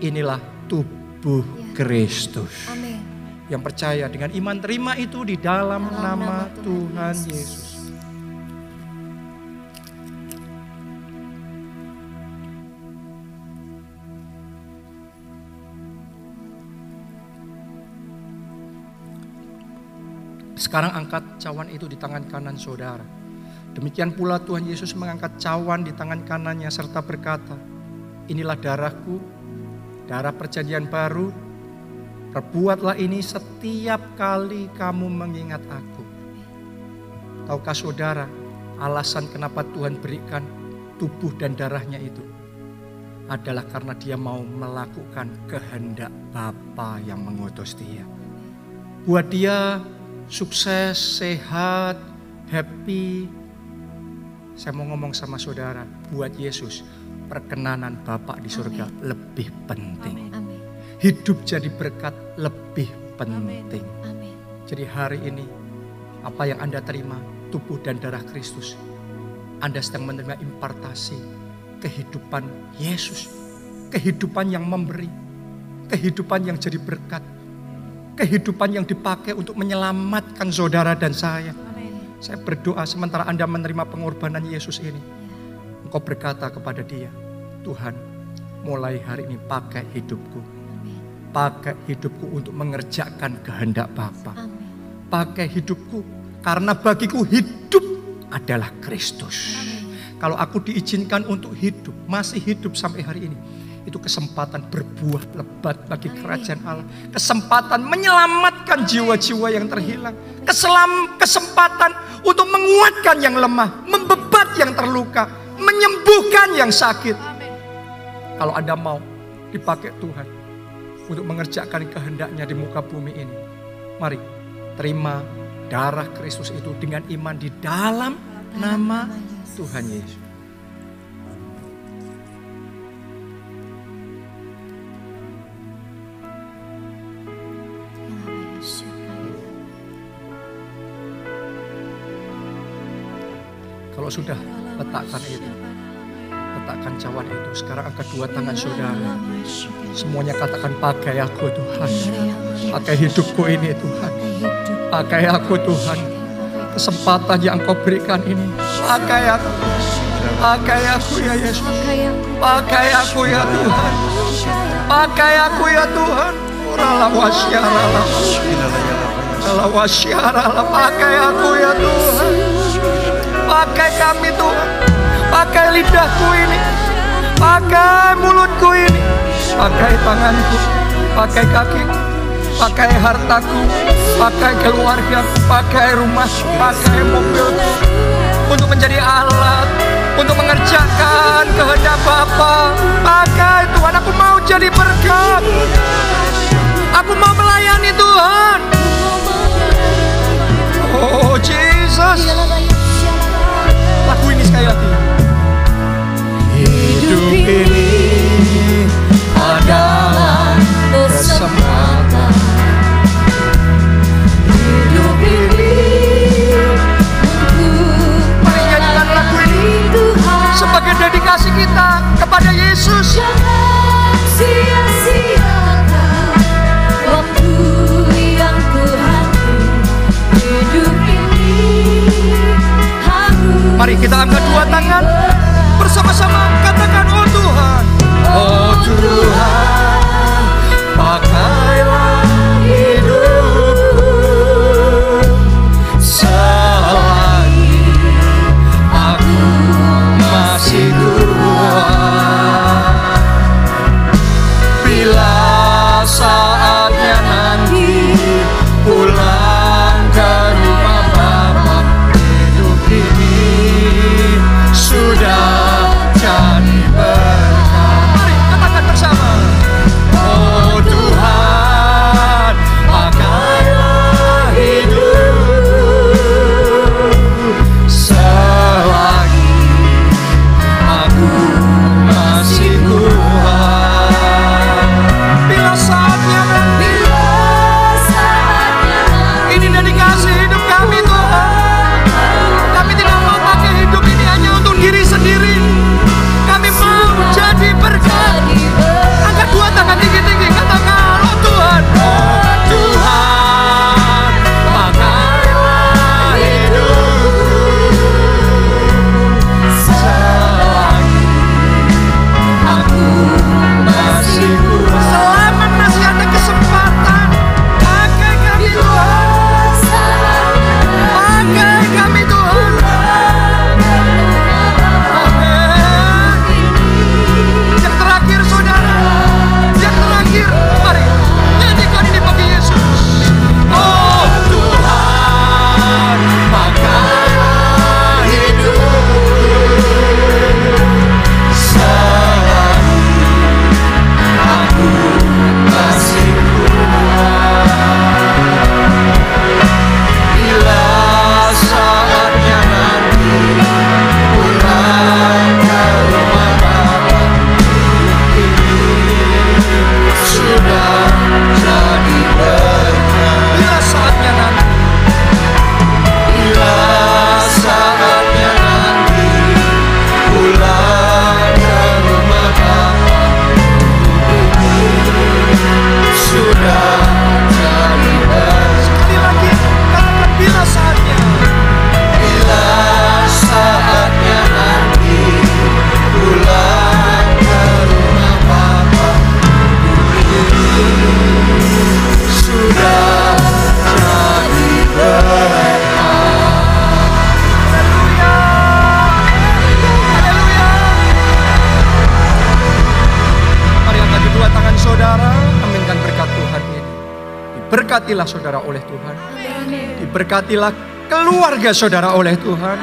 Inilah tubuh Kristus. Amin. Yang percaya dengan iman terima itu di dalam, Dalam nama, nama Tuhan Tuhan Yesus. Sekarang angkat cawan itu di tangan kanan saudara. Demikian pula Tuhan Yesus mengangkat cawan di tangan kanannya serta berkata, inilah darahku, darah perjanjian baru. Perbuatlah ini setiap kali kamu mengingat aku. Tahukah saudara, alasan kenapa Tuhan berikan tubuh dan darahnya itu adalah karena dia mau melakukan kehendak Bapa yang mengutus dia. Buat dia sukses, sehat, happy. Saya mau ngomong sama saudara, buat Yesus perkenanan Bapak di surga lebih penting. Amin. Hidup jadi berkat lebih penting. Amin. Jadi hari ini apa yang Anda terima tubuh dan darah Kristus. Anda sedang menerima impartasi kehidupan Yesus. Kehidupan yang memberi. Kehidupan yang jadi berkat. Kehidupan yang dipakai untuk menyelamatkan saudara dan saya. Amin. Saya berdoa sementara Anda menerima pengorbanan Yesus ini. Engkau berkata kepada dia, Tuhan mulai hari ini pakai hidupku. Pakai hidupku untuk mengerjakan kehendak Bapa. Pakai hidupku karena bagiku hidup adalah Kristus. Kalau aku diizinkan untuk hidup, masih hidup sampai hari ini. Itu kesempatan berbuah lebat bagi kerajaan Allah. Kesempatan menyelamatkan jiwa-jiwa yang terhilang. Keselam, kesempatan untuk menguatkan yang lemah. Membebat yang terluka. Menyembuhkan yang sakit. Kalau Anda mau dipakai Tuhan. Untuk mengerjakan kehendaknya di muka bumi ini. Mari terima darah Kristus itu dengan iman di dalam nama Tuhan Yesus. Kalau sudah letakkan itu, letakkan cawan itu. Sekarang angkat dua tangan saudara. Semuanya katakan pakai aku Tuhan. Pakai hidupku ini Tuhan. Pakai aku Tuhan. Kesempatan yang kau berikan ini. Pakai aku. Pakai aku ya Yesus. Pakai aku ya Tuhan. Pakai aku ya Tuhan. Rala wasyarala. Rala wasyarala. Pakai aku ya Tuhan. Pakai kami Tuhan. Pakai lidahku ini. Pakai mulutku ini. Pakai tanganku. Pakai kakiku. Pakai hartaku. Pakai keluarga. Pakai rumah. Pakai mobil. Untuk menjadi alat. Untuk mengerjakan kehendak Bapa. Pakai Tuhan. Aku mau jadi berkat. Aku mau melayani Tuhan. Oh Jesus. Lagu ini sekali lagi. Hidup ini adalah kesempatan. Hidup ini. Mari nyanyikan lagu ini sebagai dedikasi kita kepada Yesus. Mari kita angkat dua tangan bersama-sama katakan oh Tuhan. Oh Tuhan, Diberkatilah keluarga saudara oleh Tuhan.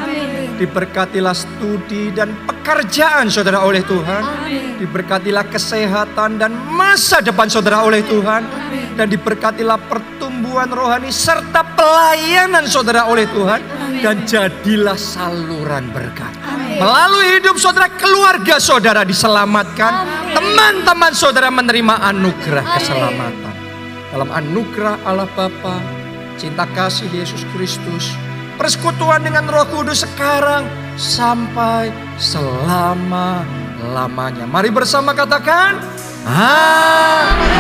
Diberkatilah studi dan pekerjaan saudara oleh Tuhan. Diberkatilah kesehatan dan masa depan saudara oleh Tuhan. Dan diberkatilah pertumbuhan rohani serta pelayanan saudara oleh Tuhan. Dan jadilah saluran berkat. Melalui hidup saudara, keluarga saudara diselamatkan. Teman-teman saudara menerima anugerah keselamatan. Dalam anugerah Allah Bapa, cinta kasih Yesus Kristus, persekutuan dengan Roh Kudus sekarang sampai selama-lamanya. Mari bersama katakan, Amin.